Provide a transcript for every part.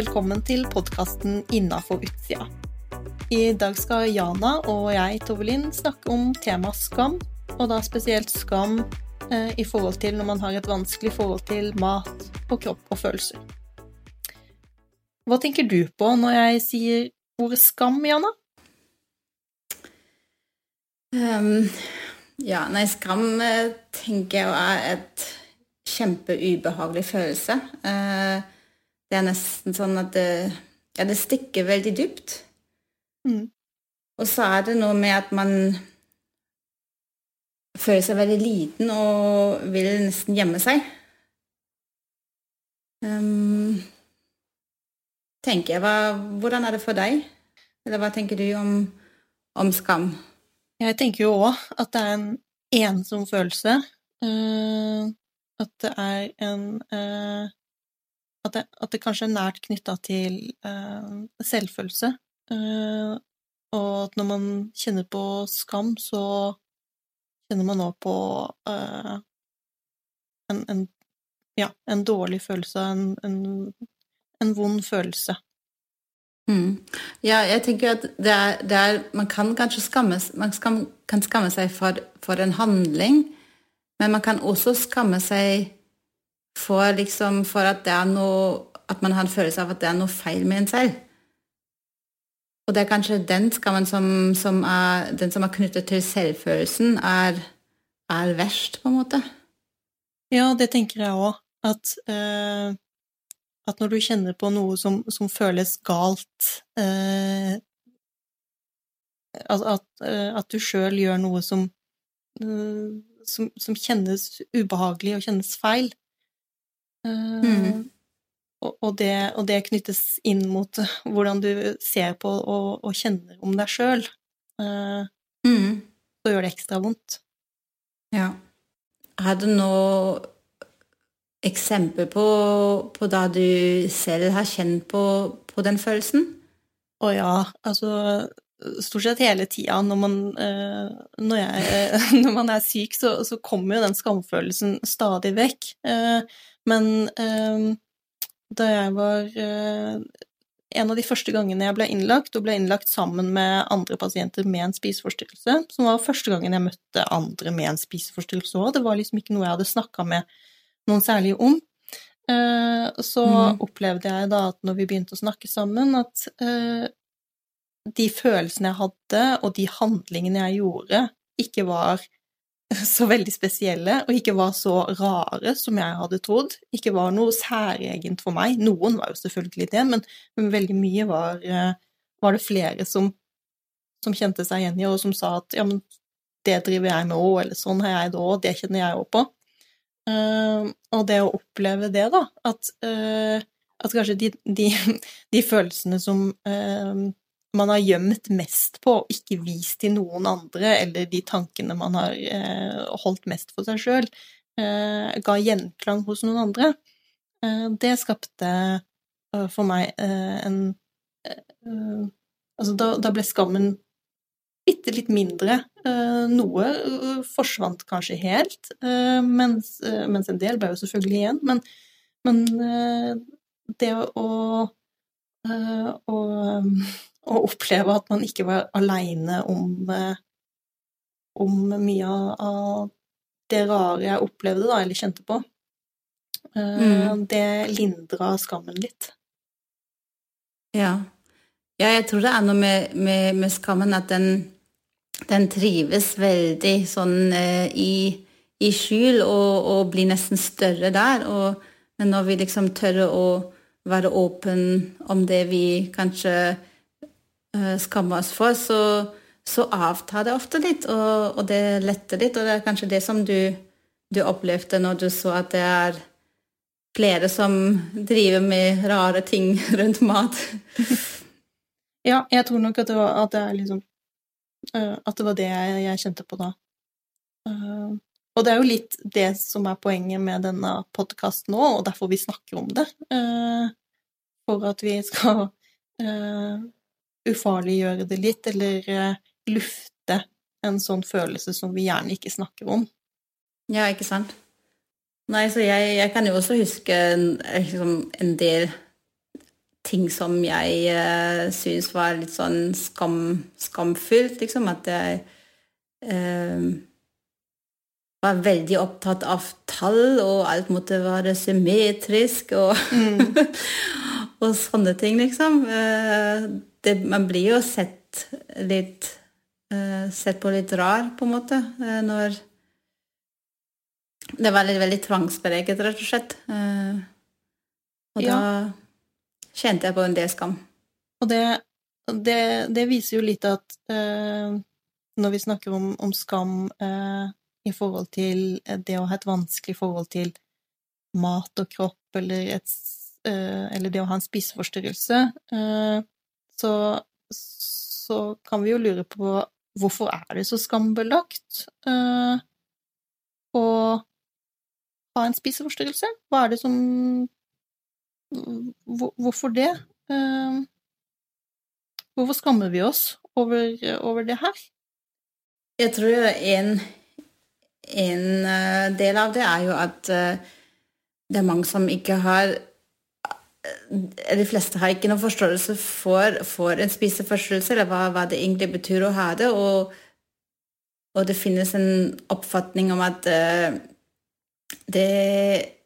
velkommen til podkasten Innafor utsida. I dag skal Jana og jeg, Tovelin, snakke om temaet skam, og da spesielt skam eh, i forhold til når man har et vanskelig forhold til mat og kropp og følelser. Hva tenker du på når jeg sier ordet skam, Jana? Um, ja, nei, skam eh, tenker jeg er et kjempeubehagelig følelse. Uh, det er nesten sånn at det, ja, det stikker veldig dypt. Mm. Og så er det noe med at man føler seg veldig liten og vil nesten gjemme seg. Um, tenker jeg, hva, Hvordan er det for deg? Eller hva tenker du om, om skam? Jeg tenker jo òg at det er en ensom følelse. Uh, at det er en uh, at, det, at, det, kanskje er nært knytta til uh, selvfølelse. og at når man kjenner på skam, så kjenner man òg på en, en, ja, en dårlig følelse, en, en vond følelse. Mm. Ja, jeg tenker at det er, det er, man kan kanskje skamme, man skam, kan skamme seg for, for, en handling, men man kan også skamme seg for, liksom, for at, noe, at man har en følelse av at det er noe feil med en selv. Og det er kanskje den skammen som, som, er, den som er knyttet til selvfølelsen, er, er verst, på en måte. Ja, det tenker jeg òg. At øh, at når du kjenner på noe som, som føles galt eh, at, at, eh, at, du sjøl gjør noe som, eh, som, som, kjennes ubehagelig og kjennes feil eh, mm. og, og, det, og, det, knyttes inn mot hvordan du ser på og, og kjenner om deg sjøl, eh, mm. så gjør det ekstra vondt. Ja. Er det noe eksempel på, på da du selv har kjent på, på den følelsen? Å ja, altså stort sett hele tida når man, eh, når, når man er syk, så, så, kommer jo den skamfølelsen stadig vekk. Eh, men eh, da jeg var En av de første gangene jeg ble innlagt, og ble innlagt sammen med andre pasienter med en spiseforstyrrelse, som var første gangen jeg møtte andre med en spiseforstyrrelse òg, det var liksom ikke noe jeg hadde snakka med noen særlig om. Så mm. opplevde jeg da at når vi begynte å snakke sammen, at de følelsene jeg hadde, og de handlingene jeg gjorde, ikke var så veldig spesielle, og ikke var så rare som jeg hadde trodd. Ikke var noe særegent for meg. Noen var jo selvfølgelig det, men, men veldig mye var, eh, var det flere som, som, kjente seg igjen i, og som sa at ja, men det driver jeg med òg, eller sånn har jeg det òg, det kjenner jeg òg på. Uh, og det å oppleve det, da, at, uh, at kanskje de, de, de, følelsene som uh, man har gjemt mest på og ikke vist til noen andre, eller de tankene man har holdt mest for seg sjøl, ga gjenklang hos noen andre, det skapte for meg en Altså, da, ble skammen bitte litt mindre. Eh, noe eh, forsvant kanskje helt, eh, mens, en del ble jo selvfølgelig igjen. Men det å, å, å, oppleve at man ikke var aleine om, om mye av det rare jeg opplevde, da, eller kjente på, mm. det lindra skammen litt. Ja. ja. jeg tror det er noe med, med, med skammen at den den trives veldig sånn eh, i, i, skjul og, og, blir nesten større der. Og, men når vi liksom tør å være åpen om det vi kanskje eh, skammer oss for, så, så, avtar det ofte litt, og, og, det letter litt. Og det er kanskje det som du, du opplevde når du så at det er flere som driver med rare ting rundt mat. ja, jeg tror nok at det, var, at det er liksom Uh, at det var det jeg, jeg kjente på da. Uh, og det er jo litt det som er poenget med denne podkasten nå, og derfor vi snakker om det. Uh, for at vi skal ufarliggjøre det litt, eller lufte en sånn følelse som vi gjerne ikke snakker om. Ja, ikke sant. Nei, så jeg, jeg kan jo også huske liksom, en del ting som jeg uh, syns var litt sånn skam, skamfullt, liksom. At jeg uh, var veldig opptatt av tall, og alt måtte være symmetrisk, og, mm. og sånne ting, liksom. Uh, det, man blir jo sett litt Sett på litt rar, på en måte, når Det var litt veldig tvangspreget, rett og slett. og Ja. da kjente jeg på en del skam. Og det, det, det viser jo litt at eh, når vi snakker om, om skam eh, i forhold til det å ha et vanskelig forhold til mat og kropp, eller, et, eh, eller det å ha en spiseforstyrrelse, eh, så, så kan vi jo lure på hvorfor er det så skambelagt uh, å ha en spiseforstyrrelse? Hva er det som Hvorfor det? Uh, hvorfor skammer vi oss over, over, det her? Jeg tror en, en uh, del av det er jo at det er mange som ikke har De fleste har ikke noen forståelse for, for en spiseforstyrrelse, eller hva, hva, det egentlig betyr å ha det. Og, og det finnes en oppfatning om at det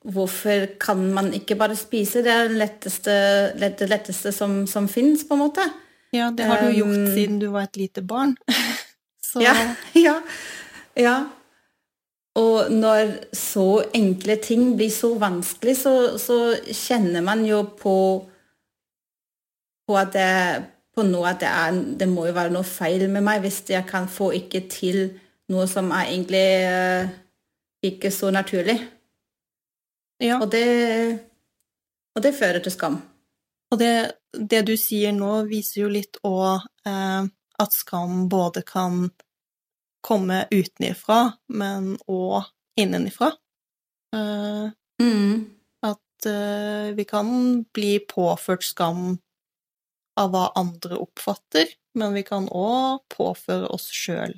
hvorfor kan man ikke bare spise? Det er det letteste, det letteste som, som finnes, på en måte. Ja, det har du gjort um, siden du var et lite barn. ja, ja, ja. Og når så enkle ting blir så vanskelig, så, så kjenner man jo på, på at det, på at det, er, det må jo være noe feil med meg hvis jeg kan få ikke til noe som er egentlig uh, ikke så naturlig. Ja. Og, det, og, det, fører til skam. Og det, det du sier nå, viser jo litt òg eh, at skam både kan komme utenifra, men òg innenifra. Uh, mm. At uh, vi kan bli påført skam av hva andre oppfatter, men vi kan òg påføre oss sjøl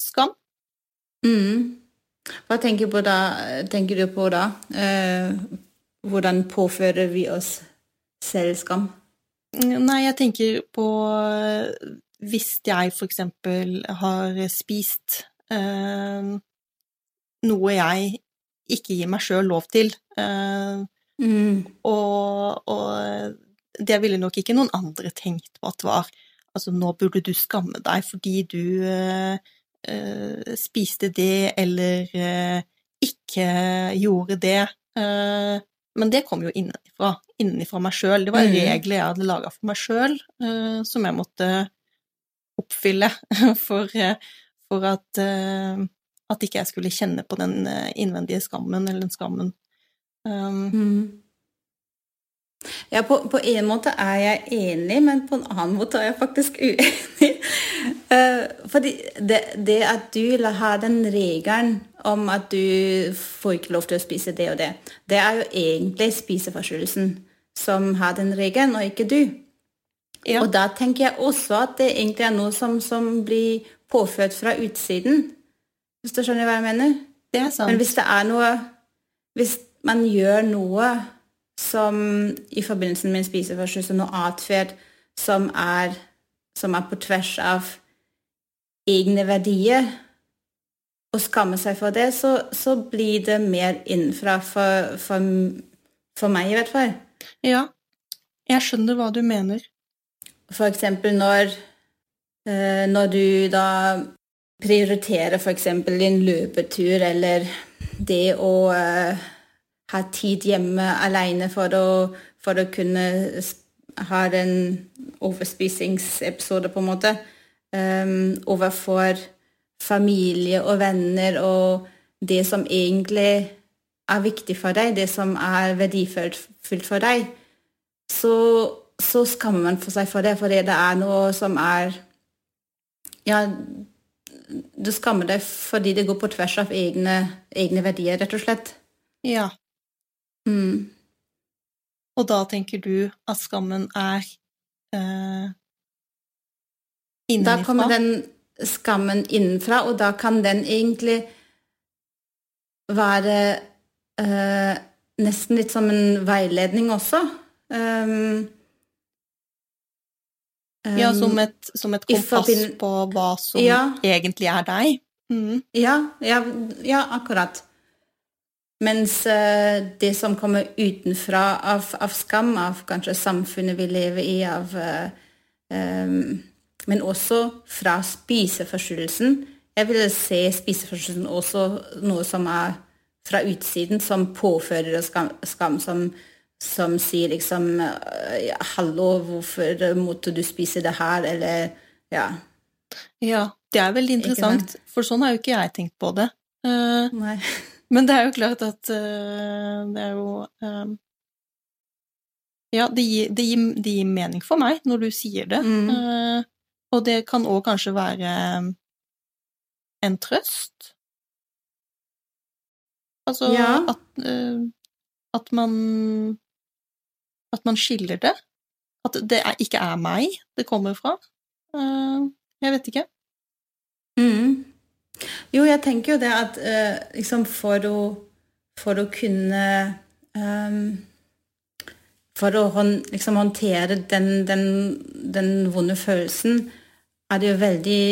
skam. Mm. Hva tenker, da, tenker, du på da? Uh, hvordan påfører vi oss selv skam? Nei, jeg tenker på hvis jeg for eksempel har spist eh, noe jeg ikke gir meg sjøl lov til, eh, mm. og, og, det ville nok ikke noen andre tenkt på at var Altså, nå burde du skamme deg fordi du eh, spiste det eller uh, ikke gjorde det. Uh, men det kom jo innenfra, innenfra meg sjøl. Det var mm. regler jeg hadde laga for meg sjøl, som jeg måtte oppfylle for, for at, at ikke jeg skulle kjenne på den innvendige skammen, eller den skammen. Um, mm. Ja, på, på, en måte er jeg enig, men på en annen måte er jeg faktisk uenig. uh, fordi det, det, at du har den regelen om at du får ikke lov til å spise det og det, det er jo egentlig spiseforstyrrelsen som har den regelen, og ikke du. Ja. Og da tenker jeg også at det egentlig er noe som, som blir påført fra utsiden. Hvis du skjønner hva jeg mener? Det er sant. Men hvis det er noe Hvis man gjør noe som i forbindelse med en spiseforstyrrelse, noe atferd som som er på tvers av egne verdier, og skammer seg for det, så, så blir det mer innenfra for, for, for, meg, i hvert fall. Ja, jeg skjønner hva du mener. Eksempel når, eh, når du da prioriterer for eksempel en løpetur eller det å uh, ha tid hjemme alene for å, for å kunne ha en overspisingsepisode, på en måte, um, overfor familie og venner og det som egentlig er viktig for deg, det som er verdifullt for deg, så, så skammer man for seg for det, fordi det er noe som er Ja, du skammer deg fordi det går på tvers av egne, egne verdier, rett og slett. Ja. Mm. Og da tenker du at skammen er eh, innenfra? Da kommer den skammen innenfra, og da kan den egentlig være eh, nesten litt som en veiledning også. Um, Um, ja, som et, som et kompass på hva som ja. egentlig er deg. Mm. Ja, ja, ja, akkurat. Mens uh, det som kommer utenfra av, av, skam, av kanskje samfunnet vi lever i, av uh, um, Men også fra spiseforstyrrelsen. Jeg vil se spiseforstyrrelsen også noe som er fra utsiden, som påfører skam, skam som som sier liksom ja, 'Hallo, hvorfor måtte du spise det her?' eller ja. Ja, det er veldig interessant, for sånn har jo ikke jeg tenkt på det. Uh, men det er jo klart at uh, det er jo um, Ja, det gir, det, gir, det gir, mening for meg når du sier det. Mm. Uh, og det kan òg kanskje være en trøst. Altså ja. at, at man at man skiller det. At det er, ikke er meg det kommer fra. Uh, jeg vet ikke. Mm. Jo, jeg tenker jo det at uh, liksom for å, for å kunne um, For å hånd, liksom håndtere den, den, den, vonde følelsen er det jo veldig,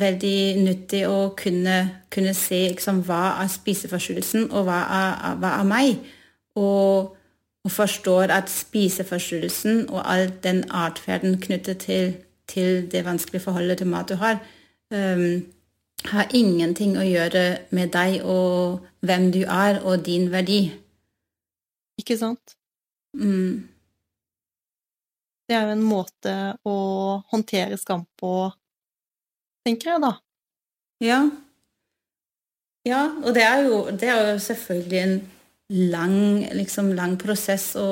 veldig nyttig å kunne, kunne se liksom, hva er spiseforstyrrelsen, og hva er, hva er meg. Og og forstår at spiseforstyrrelsen og all den atferden knyttet til, til, det vanskelige forholdet til mat du har, um, har ingenting å gjøre med deg og hvem du er og din verdi. Ikke sant? Mm. Det er jo en måte å håndtere skam på, tenker jeg da. Ja. Ja, og det er jo, det er jo selvfølgelig en lang, liksom, lang prosess å,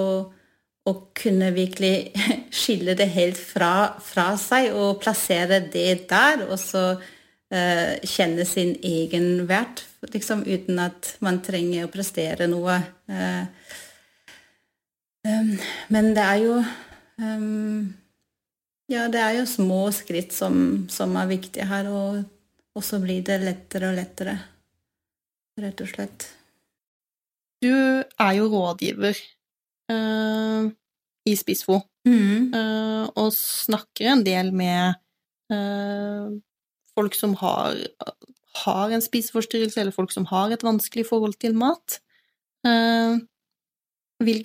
å, kunne virkelig skille det helt fra, fra, seg og plassere det der, og så uh, kjenne sin egen vert, liksom, uten at man trenger å prestere noe. Uh, um, men det er jo um, Ja, det er jo små skritt som, som er viktige her, og, og så blir det lettere og lettere, rett og slett. Du er jo rådgiver uh, i Spissfo, mm. uh, og snakker en del med uh, folk som har, har, en spiseforstyrrelse, eller folk som har et vanskelig forhold til mat. Vil,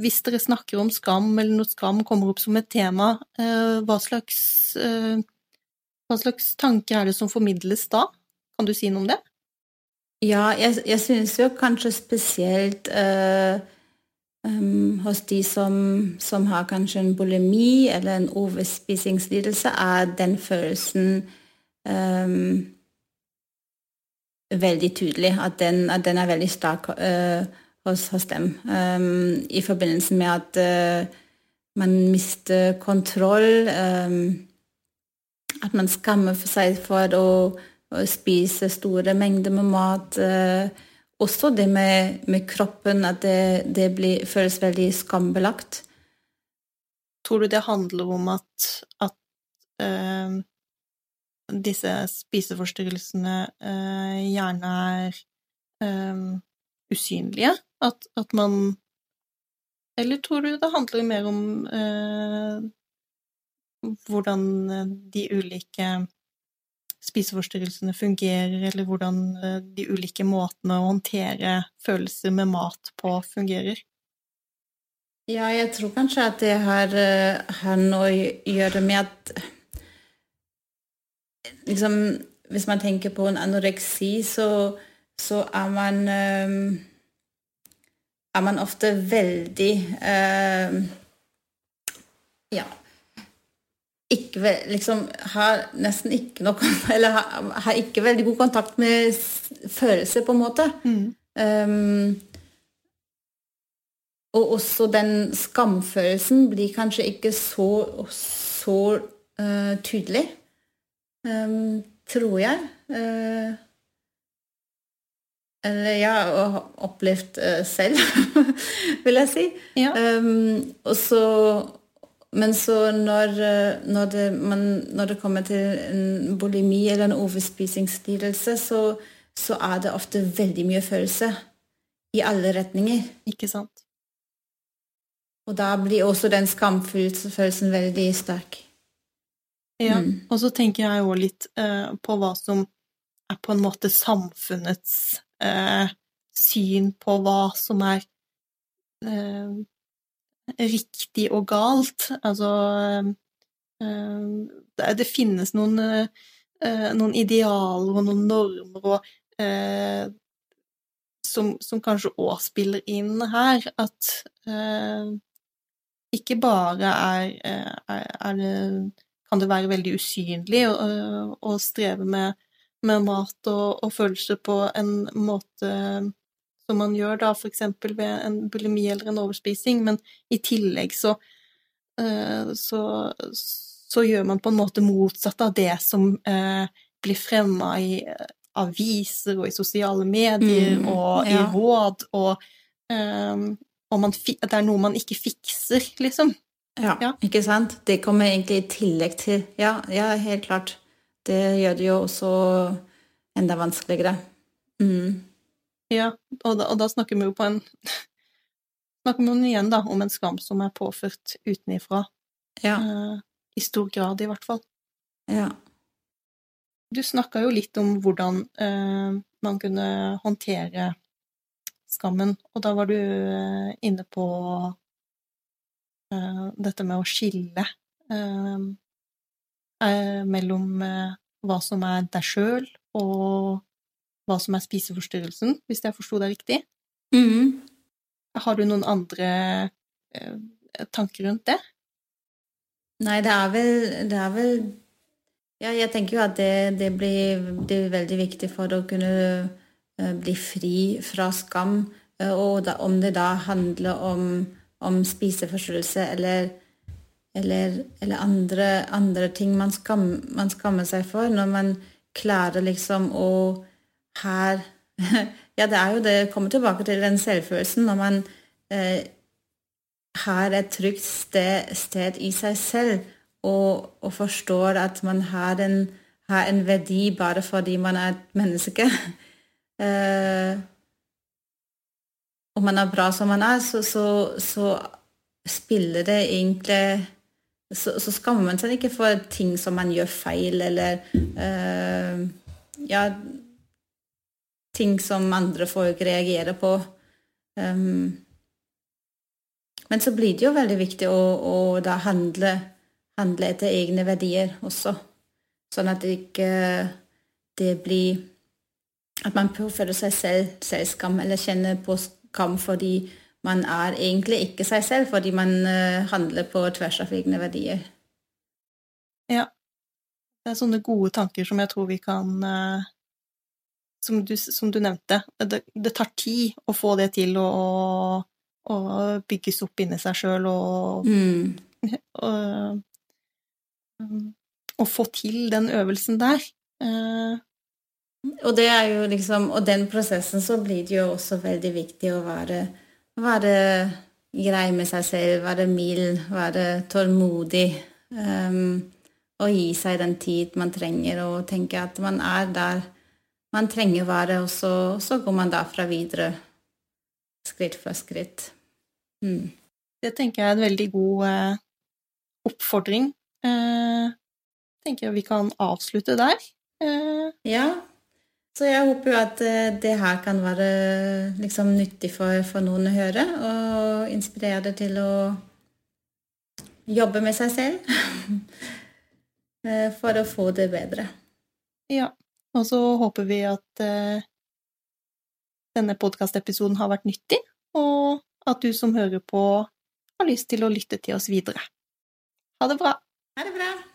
hvis dere snakker om skam, eller når skam kommer opp som et tema, hva slags, hva slags tanker er det som formidles da? Kan du si noe om det? Ja, jeg, jeg syns jo kanskje spesielt uh, um, hos de som, som, har kanskje en bulimi eller en overspisingslidelse, er den følelsen um, veldig tydelig. At den, at den, er veldig sterk uh, hos, hos, dem. Um, I forbindelse med at uh, man mister kontroll. at man skammer for seg for å spise store mengder med mat. Eh, også det med, med kroppen, at det, det blir, føles veldig skambelagt. Tror du det handler om at, at øh, disse spiseforstyrrelsene øh, gjerne er øh, usynlige? At, at, man Eller tror du det handler mer om hvordan de ulike spiseforstyrrelsene fungerer, eller hvordan eh, de ulike måtene å håndtere følelser med mat på fungerer? Ja, jeg tror kanskje at det har, eh, har noe å gjøre med at liksom, Hvis man tenker på en anoreksi, så, så er man um, er man ofte veldig Ja ikke liksom har nesten ikke noe Eller har, har, ikke veldig god kontakt med følelser, på en måte. Mm. Um, og også den skamfølelsen blir kanskje ikke så, så uh, tydelig, um, tror jeg. Uh, eller ja, opplevd uh, selv, vil jeg si. Ja. Um, og så men så når, eh, når, det, man, når, det, kommer til en bulimi eller en overspisingslidelse, så, så, er det ofte veldig mye følelse i alle retninger. Ikke sant? Og da blir også den skamfølelsen veldig sterk. Ja, Mm. og så tenker jeg jo litt uh, på hva som er på en måte samfunnets uh, syn på hva som er eh, riktig og galt. Altså eh, det, det finnes noen, eh, noen idealer og noen normer og eh, som, som kanskje òg spiller inn her, at eh, ikke bare er, eh, er, er det kan det være veldig usynlig å streve med, med mat og, og, følelser på en måte som man gjør da eksempel ved en bulimi eller en overspising, men i tillegg så, så, så gjør man på en måte motsatt av det som eh, blir fremma i aviser og i sosiale medier Mm, og i ja. råd, og, eh, og man, det er noe man ikke fikser, liksom. Ja, Ja. ikke sant? Det kommer egentlig i tillegg til Ja, ja helt klart. Det gjør det jo også enda vanskeligere. Mm. Ja, og da, og da snakker vi jo på en Snakker vi igjen da om en skam som er påført utenifra, Ja. Uh, i stor grad i hvert fall. ja. Du snakka jo litt om hvordan uh, man kunne håndtere skammen, og da var du uh, inne på dette med å skille mellom hva som er deg sjøl, og hva som er spiseforstyrrelsen, hvis jeg forsto det riktig. Mm. Har du noen andre eh, tanker rundt det? Nei, det er vel, det er vel Ja, jeg tenker jo at det, det, blir, det blir veldig viktig for å kunne eh, bli fri fra skam. eh, Og da, om det da handler om, om spiseforstyrrelse eller, eller, eller andre, andre ting man, skam, man skammer seg for, når man klarer liksom å her Ja, det er jo det kommer tilbake til den selvfølelsen når man eh, har et trygt sted, sted i seg selv og, og forstår at man har en, har en verdi bare fordi man er et menneske. Eh, om man er bra som man er, så, så, så spiller det egentlig så, så skammer man seg ikke for ting som man gjør feil, eller eh, ja ting som andre folk reagerer på. Um, men så blir det jo veldig viktig å, å da handle, handle etter egne verdier også. Sånn at det ikke det blir At man påfører seg selv selvskam, eller kjenner på skam fordi man er egentlig ikke seg selv, fordi man uh, handler på tvers av egne verdier. Ja. Det er sånne gode tanker som jeg tror vi kan eh, Som du, som du nevnte, det, det tar tid å få det til å, å bygges opp inni seg sjøl og, Mm. og og, Å få til den øvelsen der. Eh, Og det er jo liksom, og den prosessen så blir det jo også veldig viktig å være, være grei med seg selv, være mild, være tålmodig. Um, og gi seg den tid man trenger, og tenke at man er der man trenger være, og så, så går man derfra videre, skritt for skritt. Mm. Det tenker jeg er en veldig god eh, oppfordring. Eh, tenker jeg vi kan avslutte der. Eh, Ja, så jeg håper jo at eh, det her kan være liksom nyttig for, for noen å høre, og inspirere til å jobbe med seg selv eh, for å få det bedre. ja. Og så håper vi at eh, denne podkastepisoden har vært nyttig, og at du som hører på, har lyst til å lytte til oss videre. Ha det bra! Ha det bra!